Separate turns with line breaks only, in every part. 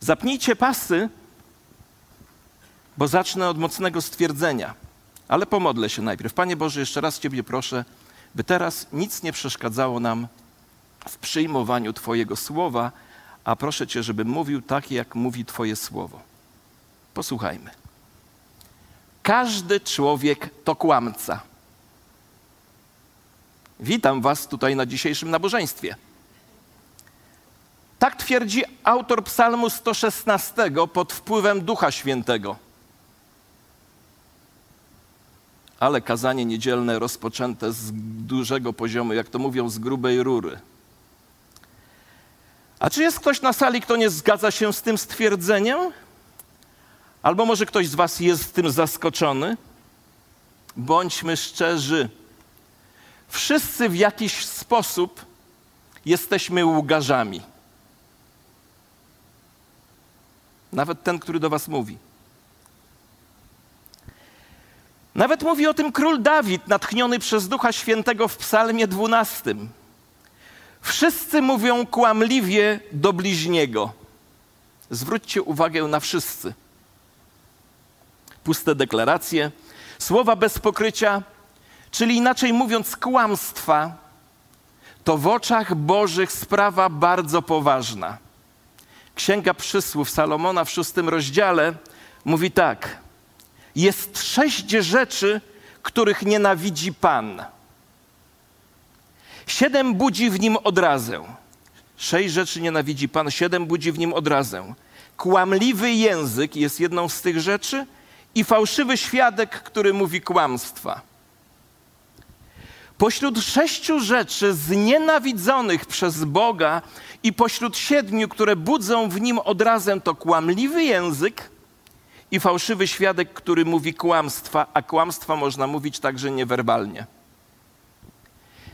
Zapnijcie pasy, bo zacznę od mocnego stwierdzenia. Ale pomodlę się najpierw. Panie Boże, jeszcze raz Ciebie proszę, by teraz nic nie przeszkadzało nam w przyjmowaniu Twojego słowa, a proszę Cię, żeby mówił tak, jak mówi Twoje słowo. Posłuchajmy. Każdy człowiek to kłamca. Witam Was tutaj na dzisiejszym nabożeństwie. Tak twierdzi autor Psalmu 116 pod wpływem Ducha Świętego. Ale kazanie niedzielne rozpoczęte z dużego poziomu, jak to mówią, z grubej rury. A czy jest ktoś na sali, kto nie zgadza się z tym stwierdzeniem? Albo może ktoś z Was jest tym zaskoczony? Bądźmy szczerzy. Wszyscy w jakiś sposób jesteśmy łgarzami. Nawet ten, który do Was mówi. Nawet mówi o tym król Dawid, natchniony przez Ducha Świętego w Psalmie 12. Wszyscy mówią kłamliwie do bliźniego. Zwróćcie uwagę na wszyscy. Puste deklaracje, słowa bez pokrycia, czyli inaczej mówiąc, kłamstwa, to w oczach Bożych sprawa bardzo poważna. Księga Przysłów Salomona w szóstym rozdziale mówi tak: Jest sześć rzeczy, których nienawidzi Pan Siedem budzi w nim odrazę. Sześć rzeczy nienawidzi Pan, siedem budzi w nim odrazę. Kłamliwy język jest jedną z tych rzeczy i fałszywy świadek, który mówi kłamstwa. Pośród sześciu rzeczy znienawidzonych przez Boga i pośród siedmiu, które budzą w nim odrazę, to kłamliwy język i fałszywy świadek, który mówi kłamstwa, a kłamstwa można mówić także niewerbalnie.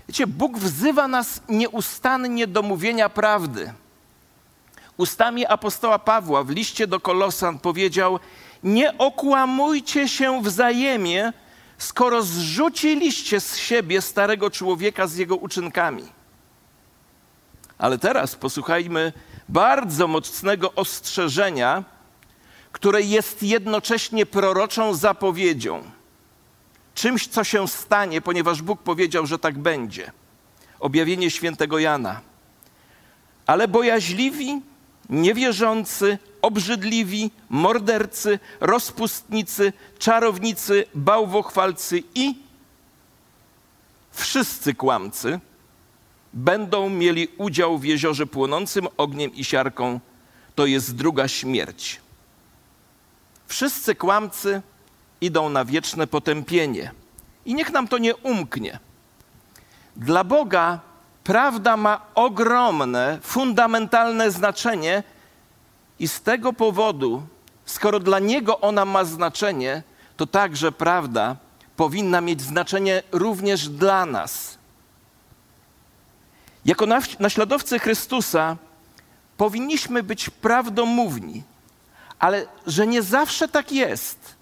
Wiecie, Bóg wzywa nas nieustannie do mówienia prawdy. Ustami apostoła Pawła w liście do Kolosan powiedział: Nie okłamujcie się wzajemnie, skoro zrzuciliście z siebie starego człowieka z jego uczynkami. Ale teraz posłuchajmy bardzo mocnego ostrzeżenia, które jest jednocześnie proroczą zapowiedzią czymś, co się stanie, ponieważ Bóg powiedział, że tak będzie. Objawienie świętego Jana. Ale bojaźliwi, niewierzący, obrzydliwi, mordercy, rozpustnicy, czarownicy, bałwochwalcy i wszyscy kłamcy będą mieli udział w jeziorze płonącym ogniem i siarką. To jest druga śmierć. Wszyscy kłamcy idą na wieczne potępienie. I niech nam to nie umknie. Dla Boga prawda ma ogromne, fundamentalne znaczenie, i z tego powodu, skoro dla Niego ona ma znaczenie, to także prawda powinna mieć znaczenie również dla nas. Jako naśladowcy Chrystusa powinniśmy być prawdomówni, ale że nie zawsze tak jest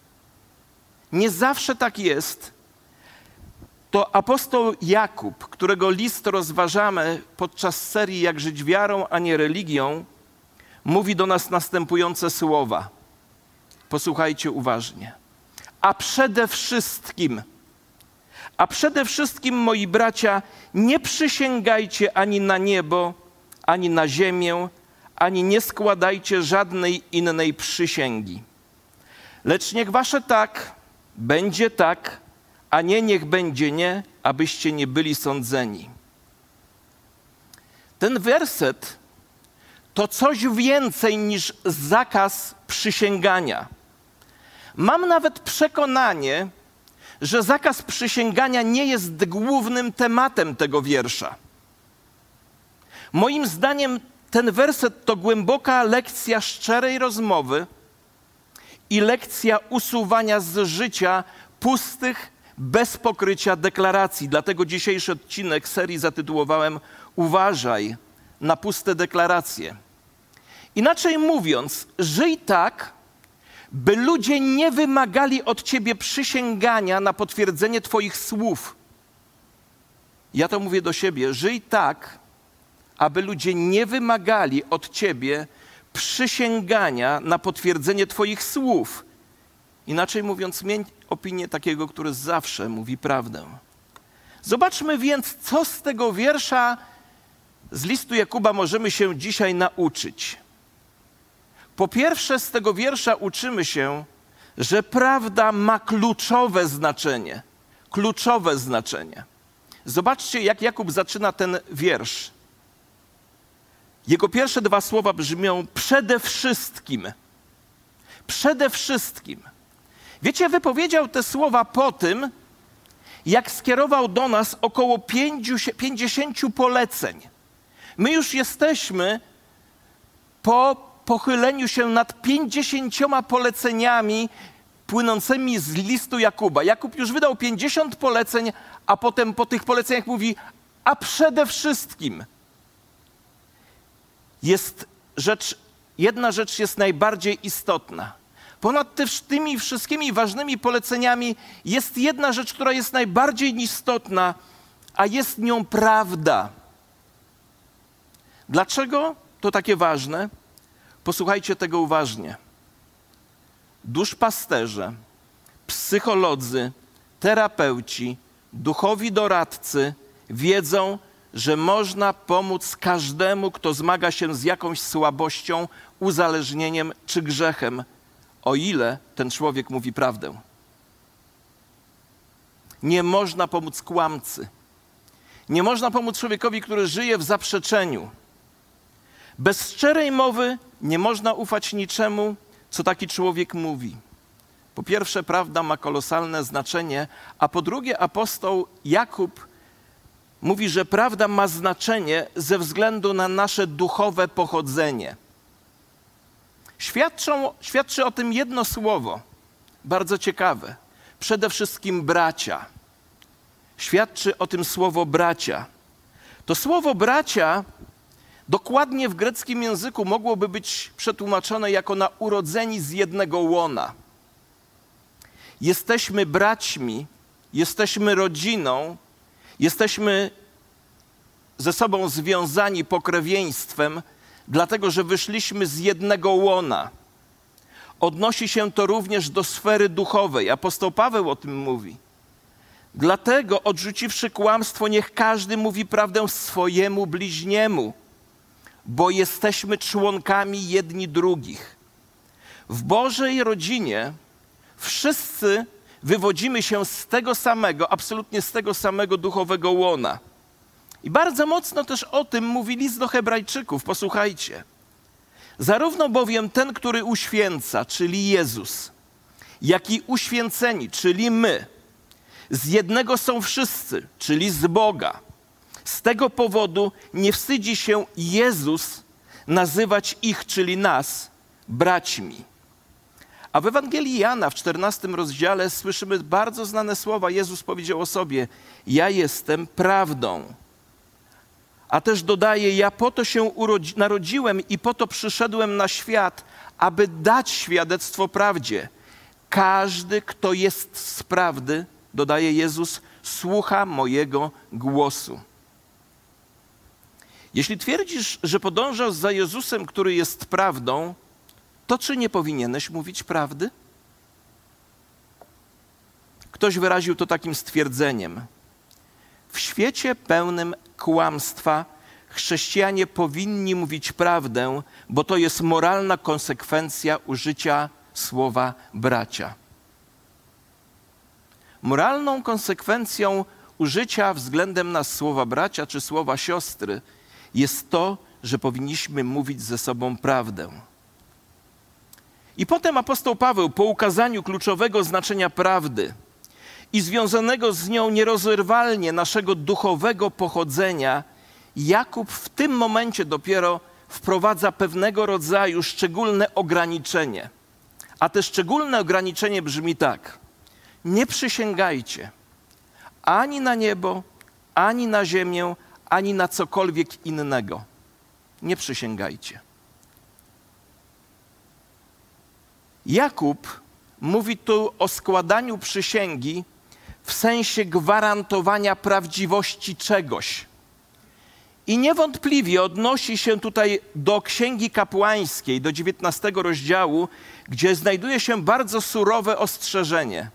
nie zawsze tak jest. To apostoł Jakub, którego list rozważamy podczas serii Jak żyć wiarą, a nie religią, mówi do nas następujące słowa. Posłuchajcie uważnie. A przede wszystkim, a przede wszystkim, moi bracia, nie przysięgajcie ani na niebo, ani na ziemię, ani nie składajcie żadnej innej przysięgi. Lecz niech wasze tak, będzie tak, a nie niech będzie nie, abyście nie byli sądzeni. Ten werset to coś więcej niż zakaz przysięgania. Mam nawet przekonanie, że zakaz przysięgania nie jest głównym tematem tego wiersza. Moim zdaniem ten werset to głęboka lekcja szczerej rozmowy i lekcja usuwania z życia pustych, bez pokrycia deklaracji. Dlatego dzisiejszy odcinek serii zatytułowałem Uważaj na puste deklaracje. Inaczej mówiąc, żyj tak, by ludzie nie wymagali od ciebie przysięgania na potwierdzenie Twoich słów. Ja to mówię do siebie: żyj tak, aby ludzie nie wymagali od ciebie przysięgania na potwierdzenie Twoich słów. Inaczej mówiąc, mieć opinię takiego, który zawsze mówi prawdę. Zobaczmy więc, co z tego wiersza z listu Jakuba możemy się dzisiaj nauczyć. Po pierwsze, z tego wiersza uczymy się, że prawda ma kluczowe znaczenie. Kluczowe znaczenie. Zobaczcie, jak Jakub zaczyna ten wiersz. Jego pierwsze dwa słowa brzmią przede wszystkim. Przede wszystkim. Wiecie, wypowiedział te słowa po tym, jak skierował do nas około 50 poleceń. My już jesteśmy po pochyleniu się nad 50 poleceniami płynącymi z listu Jakuba. Jakub już wydał 50 poleceń, a potem po tych poleceniach mówi, a przede wszystkim jest rzecz, jedna rzecz jest najbardziej istotna. Ponad tymi wszystkimi ważnymi poleceniami jest jedna rzecz, która jest najbardziej istotna, a jest nią prawda. Dlaczego to takie ważne? Posłuchajcie tego uważnie. Duszpasterze, psycholodzy, terapeuci, duchowi doradcy wiedzą, że można pomóc każdemu, kto zmaga się z jakąś słabością, uzależnieniem czy grzechem, o ile ten człowiek mówi prawdę. Nie można pomóc kłamcy. Nie można pomóc człowiekowi, który żyje w zaprzeczeniu. Bez szczerej mowy nie można ufać niczemu, co taki człowiek mówi. Po pierwsze, prawda ma kolosalne znaczenie, a po drugie, apostoł Jakub mówi, że prawda ma znaczenie ze względu na nasze duchowe pochodzenie. Świadczą, świadczy o tym jedno słowo, bardzo ciekawe. Przede wszystkim bracia. Świadczy o tym słowo bracia. To słowo bracia dokładnie w greckim języku mogłoby być przetłumaczone jako na urodzeni z jednego łona. Jesteśmy braćmi, jesteśmy rodziną, jesteśmy ze sobą związani pokrewieństwem, dlatego że wyszliśmy z jednego łona. Odnosi się to również do sfery duchowej. Apostoł Paweł o tym mówi. Dlatego, odrzuciwszy kłamstwo, niech każdy mówi prawdę swojemu bliźniemu, bo jesteśmy członkami jedni drugich. W Bożej rodzinie wszyscy wywodzimy się z tego samego, absolutnie z tego samego duchowego łona. I bardzo mocno też o tym mówi list do Hebrajczyków. Posłuchajcie. Zarówno bowiem ten, który uświęca, czyli Jezus, jak i uświęceni, czyli my, z jednego są wszyscy, czyli z Boga. Z tego powodu nie wstydzi się Jezus nazywać ich, czyli nas, braćmi. A w Ewangelii Jana w 14 rozdziale słyszymy bardzo znane słowa. Jezus powiedział o sobie: Ja jestem prawdą. A też dodaje: Ja po to się narodziłem i po to przyszedłem na świat, aby dać świadectwo prawdzie. Każdy, kto jest z prawdy, dodaje Jezus, słucha mojego głosu. Jeśli twierdzisz, że podążasz za Jezusem, który jest prawdą, to czy nie powinieneś mówić prawdy? Ktoś wyraził to takim stwierdzeniem. W świecie pełnym kłamstwa chrześcijanie powinni mówić prawdę, bo to jest moralna konsekwencja użycia słowa bracia. Moralną konsekwencją użycia względem nas słowa bracia czy słowa siostry jest to, że powinniśmy mówić ze sobą prawdę. I potem apostoł Paweł po ukazaniu kluczowego znaczenia prawdy i związanego z nią nierozerwalnie naszego duchowego pochodzenia, Jakub w tym momencie dopiero wprowadza pewnego rodzaju szczególne ograniczenie. A te szczególne ograniczenie brzmi tak: nie przysięgajcie ani na niebo, ani na ziemię, ani na cokolwiek innego. Nie przysięgajcie. Jakub mówi tu o składaniu przysięgi w sensie gwarantowania prawdziwości czegoś. I niewątpliwie odnosi się tutaj do Księgi Kapłańskiej, do 19 rozdziału, gdzie znajduje się bardzo surowe ostrzeżenie.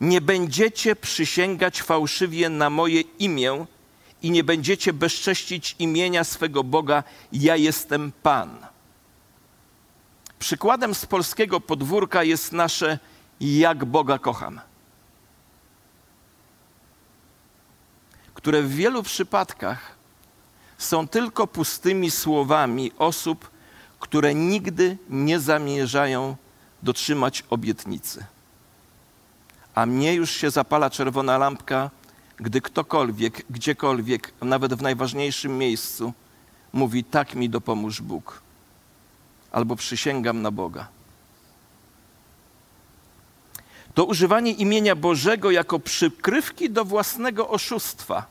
Nie będziecie przysięgać fałszywie na moje imię i nie będziecie bezcześcić imienia swego Boga, ja jestem Pan. Przykładem z polskiego podwórka jest nasze jak Boga kocham. które w wielu przypadkach są tylko pustymi słowami osób, które nigdy nie zamierzają dotrzymać obietnicy. A mnie już się zapala czerwona lampka, gdy ktokolwiek, gdziekolwiek, nawet w najważniejszym miejscu, mówi: Tak mi dopomóż Bóg, albo przysięgam na Boga. To używanie imienia Bożego jako przykrywki do własnego oszustwa.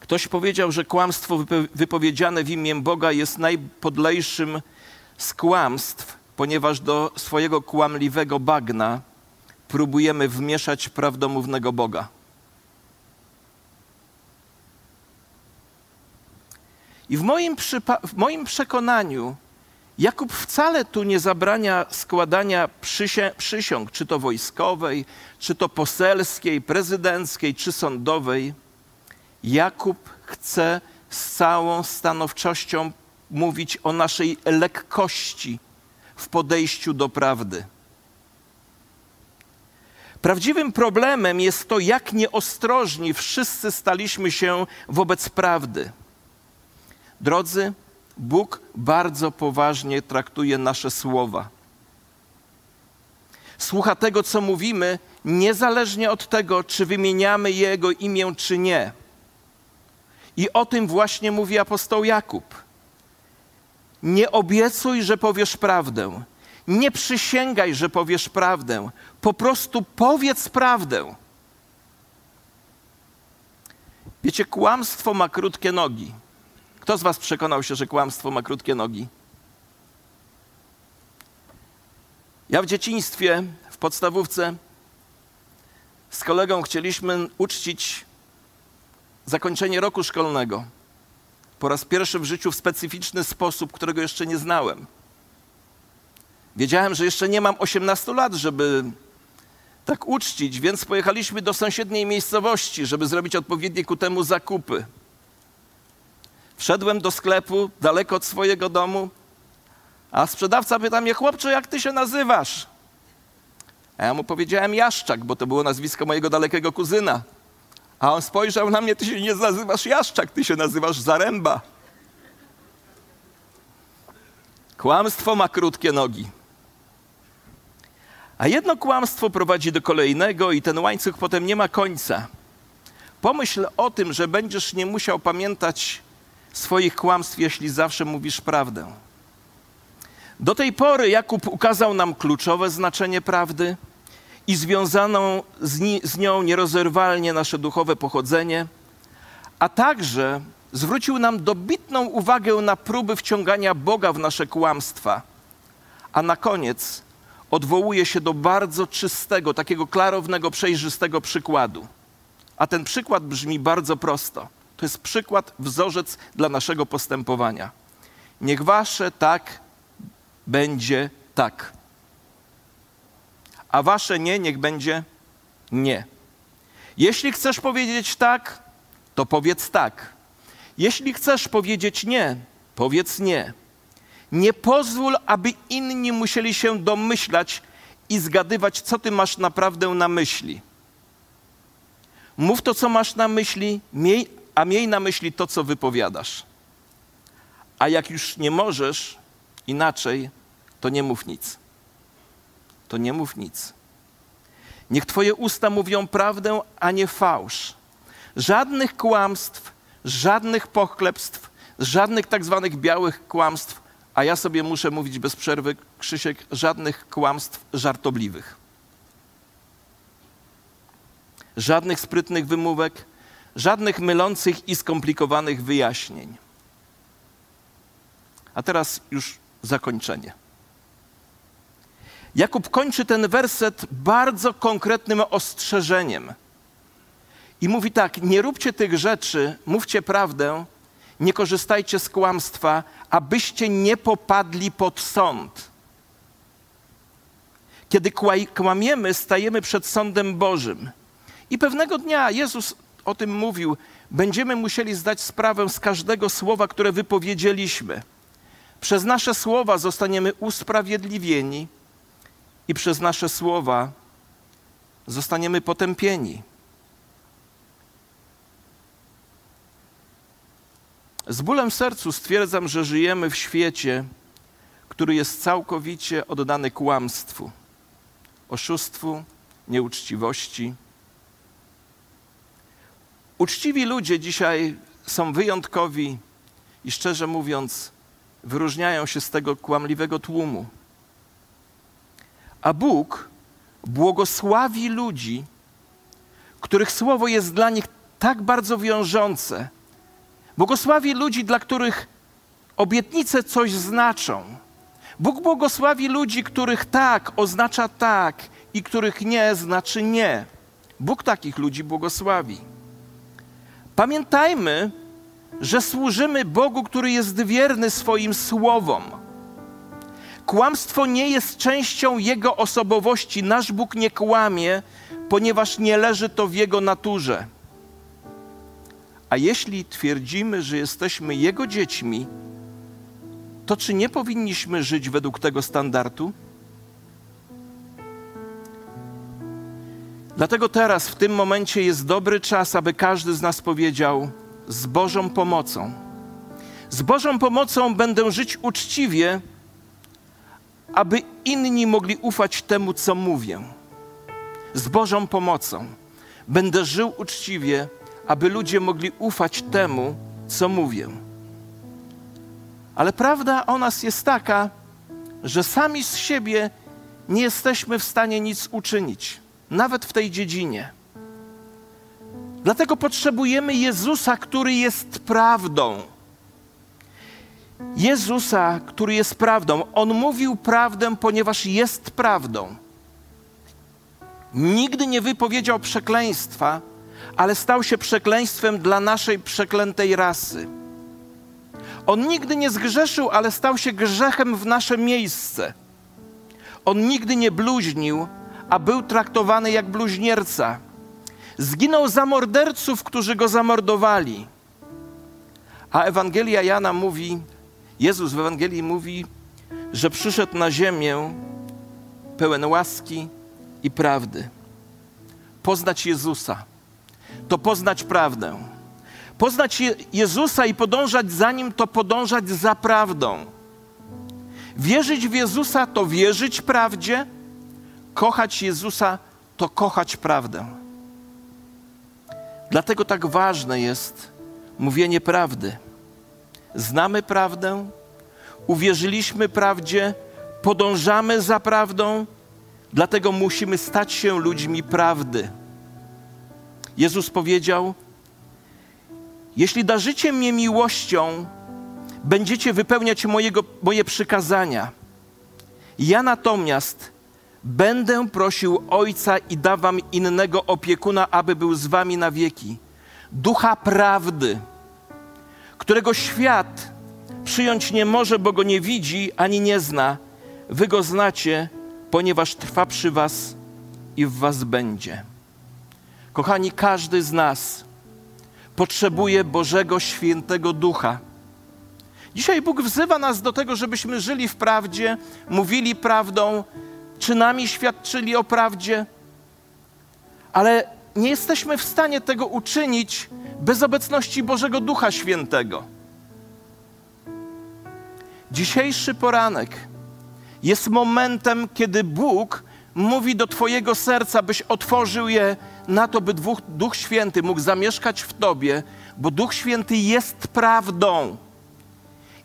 Ktoś powiedział, że kłamstwo wypowiedziane w imię Boga jest najpodlejszym z kłamstw, ponieważ do swojego kłamliwego bagna próbujemy wmieszać prawdomównego Boga. I w moim, w moim przekonaniu Jakub wcale tu nie zabrania składania przysiąg, czy to wojskowej, czy to poselskiej, prezydenckiej, czy sądowej. Jakub chce z całą stanowczością mówić o naszej lekkości w podejściu do prawdy. Prawdziwym problemem jest to, jak nieostrożni wszyscy staliśmy się wobec prawdy. Drodzy, Bóg bardzo poważnie traktuje nasze słowa. Słucha tego, co mówimy, niezależnie od tego, czy wymieniamy Jego imię, czy nie. I o tym właśnie mówi apostoł Jakub. Nie obiecuj, że powiesz prawdę. Nie przysięgaj, że powiesz prawdę. Po prostu powiedz prawdę. Wiecie, kłamstwo ma krótkie nogi. Kto z Was przekonał się, że kłamstwo ma krótkie nogi? Ja w dzieciństwie, w podstawówce, z kolegą chcieliśmy uczcić zakończenie roku szkolnego. Po raz pierwszy w życiu w specyficzny sposób, którego jeszcze nie znałem. Wiedziałem, że jeszcze nie mam 18 lat, żeby tak uczcić, więc pojechaliśmy do sąsiedniej miejscowości, żeby zrobić odpowiednie ku temu zakupy. Wszedłem do sklepu daleko od swojego domu, a sprzedawca pyta mnie, chłopcze, jak ty się nazywasz? A ja mu powiedziałem Jaszczak, bo to było nazwisko mojego dalekiego kuzyna. A on spojrzał na mnie, ty się nie nazywasz Jaszczak, ty się nazywasz Zaręba. Kłamstwo ma krótkie nogi. A jedno kłamstwo prowadzi do kolejnego i ten łańcuch potem nie ma końca. Pomyśl o tym, że będziesz nie musiał pamiętać swoich kłamstw, jeśli zawsze mówisz prawdę. Do tej pory Jakub ukazał nam kluczowe znaczenie prawdy i związaną z, ni z nią nierozerwalnie nasze duchowe pochodzenie, a także zwrócił nam dobitną uwagę na próby wciągania Boga w nasze kłamstwa. A na koniec odwołuje się do bardzo czystego, takiego klarownego, przejrzystego przykładu. A ten przykład brzmi bardzo prosto. To jest przykład, wzorzec dla naszego postępowania. Niech wasze tak będzie tak, a wasze nie, niech będzie nie. Jeśli chcesz powiedzieć tak, to powiedz tak. Jeśli chcesz powiedzieć nie, powiedz nie. Nie pozwól, aby inni musieli się domyślać i zgadywać, co ty masz naprawdę na myśli. Mów to, co masz na myśli, miej a miej na myśli to, co wypowiadasz. A jak już nie możesz inaczej, to nie mów nic. To nie mów nic. Niech Twoje usta mówią prawdę, a nie fałsz. Żadnych kłamstw, żadnych pochlebstw, żadnych tak zwanych białych kłamstw, a ja sobie muszę mówić bez przerwy, Krzysiek, żadnych kłamstw żartobliwych. Żadnych sprytnych wymówek, żadnych mylących i skomplikowanych wyjaśnień. A teraz już zakończenie. Jakub kończy ten werset bardzo konkretnym ostrzeżeniem. I mówi tak: Nie róbcie tych rzeczy, mówcie prawdę, nie korzystajcie z kłamstwa, abyście nie popadli pod sąd. Kiedy kłamiemy, stajemy przed sądem Bożym. I pewnego dnia Jezus o tym mówił, będziemy musieli zdać sprawę z każdego słowa, które wypowiedzieliśmy. Przez nasze słowa zostaniemy usprawiedliwieni i przez nasze słowa zostaniemy potępieni. Z bólem sercu stwierdzam, że żyjemy w świecie, który jest całkowicie oddany kłamstwu, oszustwu, nieuczciwości. Uczciwi ludzie dzisiaj są wyjątkowi i szczerze mówiąc, wyróżniają się z tego kłamliwego tłumu. A Bóg błogosławi ludzi, których słowo jest dla nich tak bardzo wiążące. Błogosławi ludzi, dla których obietnice coś znaczą. Bóg błogosławi ludzi, których tak oznacza tak i których nie znaczy nie. Bóg takich ludzi błogosławi. Pamiętajmy, że służymy Bogu, który jest wierny swoim słowom. Kłamstwo nie jest częścią Jego osobowości. Nasz Bóg nie kłamie, ponieważ nie leży to w Jego naturze. A jeśli twierdzimy, że jesteśmy Jego dziećmi, to czy nie powinniśmy żyć według tego standardu? Dlatego teraz, w tym momencie, jest dobry czas, aby każdy z nas powiedział: Z Bożą pomocą. Z Bożą pomocą będę żyć uczciwie, aby inni mogli ufać temu, co mówię. Z Bożą pomocą będę żył uczciwie, aby ludzie mogli ufać temu, co mówię. Ale prawda o nas jest taka, że sami z siebie nie jesteśmy w stanie nic uczynić, nawet w tej dziedzinie. Dlatego potrzebujemy Jezusa, który jest prawdą. Jezusa, który jest prawdą. On mówił prawdę, ponieważ jest prawdą. Nigdy nie wypowiedział przekleństwa, ale stał się przekleństwem dla naszej przeklętej rasy. On nigdy nie zgrzeszył, ale stał się grzechem w nasze miejsce. On nigdy nie bluźnił, a był traktowany jak bluźnierca. Zginął za morderców, którzy go zamordowali. A Ewangelia Jana mówi, Jezus w Ewangelii mówi, że przyszedł na ziemię pełen łaski i prawdy. Poznać Jezusa to poznać prawdę. Poznać Jezusa i podążać za Nim to podążać za prawdą. Wierzyć w Jezusa to wierzyć prawdzie, kochać Jezusa to kochać prawdę. Dlatego tak ważne jest mówienie prawdy. Znamy prawdę, uwierzyliśmy prawdzie, podążamy za prawdą, dlatego musimy stać się ludźmi prawdy. Jezus powiedział: Jeśli darzycie mnie miłością, będziecie wypełniać mojego, moje przykazania. Ja natomiast będę prosił Ojca i dawam innego opiekuna, aby był z wami na wieki. Ducha prawdy, którego świat przyjąć nie może, bo go nie widzi ani nie zna. Wy go znacie, ponieważ trwa przy was i w was będzie. Kochani, każdy z nas potrzebuje Bożego Świętego Ducha. Dzisiaj Bóg wzywa nas do tego, żebyśmy żyli w prawdzie, mówili prawdą, czynami świadczyli o prawdzie, ale nie jesteśmy w stanie tego uczynić bez obecności Bożego Ducha Świętego. Dzisiejszy poranek jest momentem, kiedy Bóg mówi do Twojego serca, byś otworzył je na to, by Duch Święty mógł zamieszkać w Tobie, bo Duch Święty jest prawdą.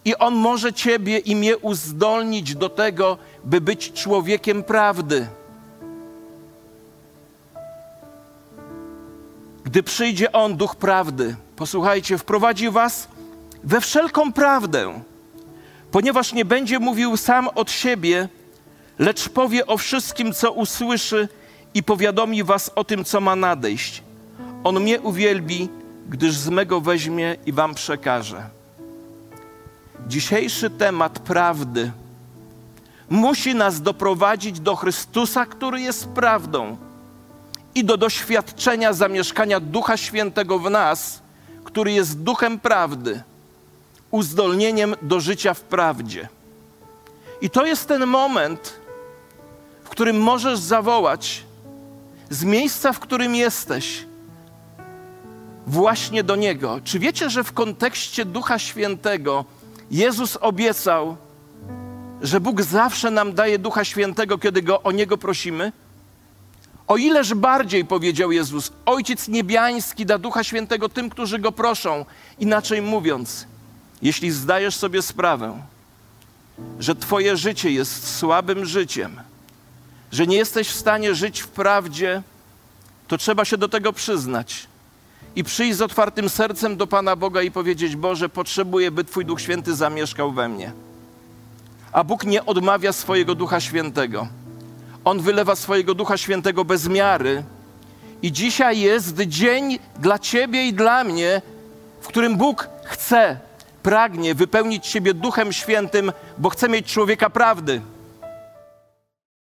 I On może Ciebie i mnie uzdolnić do tego, by być człowiekiem prawdy. Gdy przyjdzie On, Duch Prawdy, posłuchajcie, wprowadzi Was we wszelką prawdę, ponieważ nie będzie mówił sam od siebie, lecz powie o wszystkim, co usłyszy i powiadomi Was o tym, co ma nadejść. On mnie uwielbi, gdyż z mego weźmie i wam przekaże. Dzisiejszy temat prawdy musi nas doprowadzić do Chrystusa, który jest prawdą i do doświadczenia zamieszkania Ducha Świętego w nas, który jest duchem prawdy, uzdolnieniem do życia w prawdzie. I to jest ten moment, w którym możesz zawołać z miejsca, w którym jesteś, właśnie do Niego. Czy wiecie, że w kontekście Ducha Świętego Jezus obiecał, że Bóg zawsze nam daje Ducha Świętego, kiedy go o Niego prosimy? O ileż bardziej, powiedział Jezus, Ojciec Niebiański da Ducha Świętego tym, którzy Go proszą. Inaczej mówiąc, jeśli zdajesz sobie sprawę, że Twoje życie jest słabym życiem, że nie jesteś w stanie żyć w prawdzie, to trzeba się do tego przyznać i przyjść z otwartym sercem do Pana Boga i powiedzieć: Boże, potrzebuję, by Twój Duch Święty zamieszkał we mnie. A Bóg nie odmawia swojego Ducha Świętego. On wylewa swojego Ducha Świętego bez miary. I dzisiaj jest dzień dla Ciebie i dla mnie, w którym Bóg chce, pragnie wypełnić Ciebie Duchem Świętym, bo chce mieć człowieka prawdy.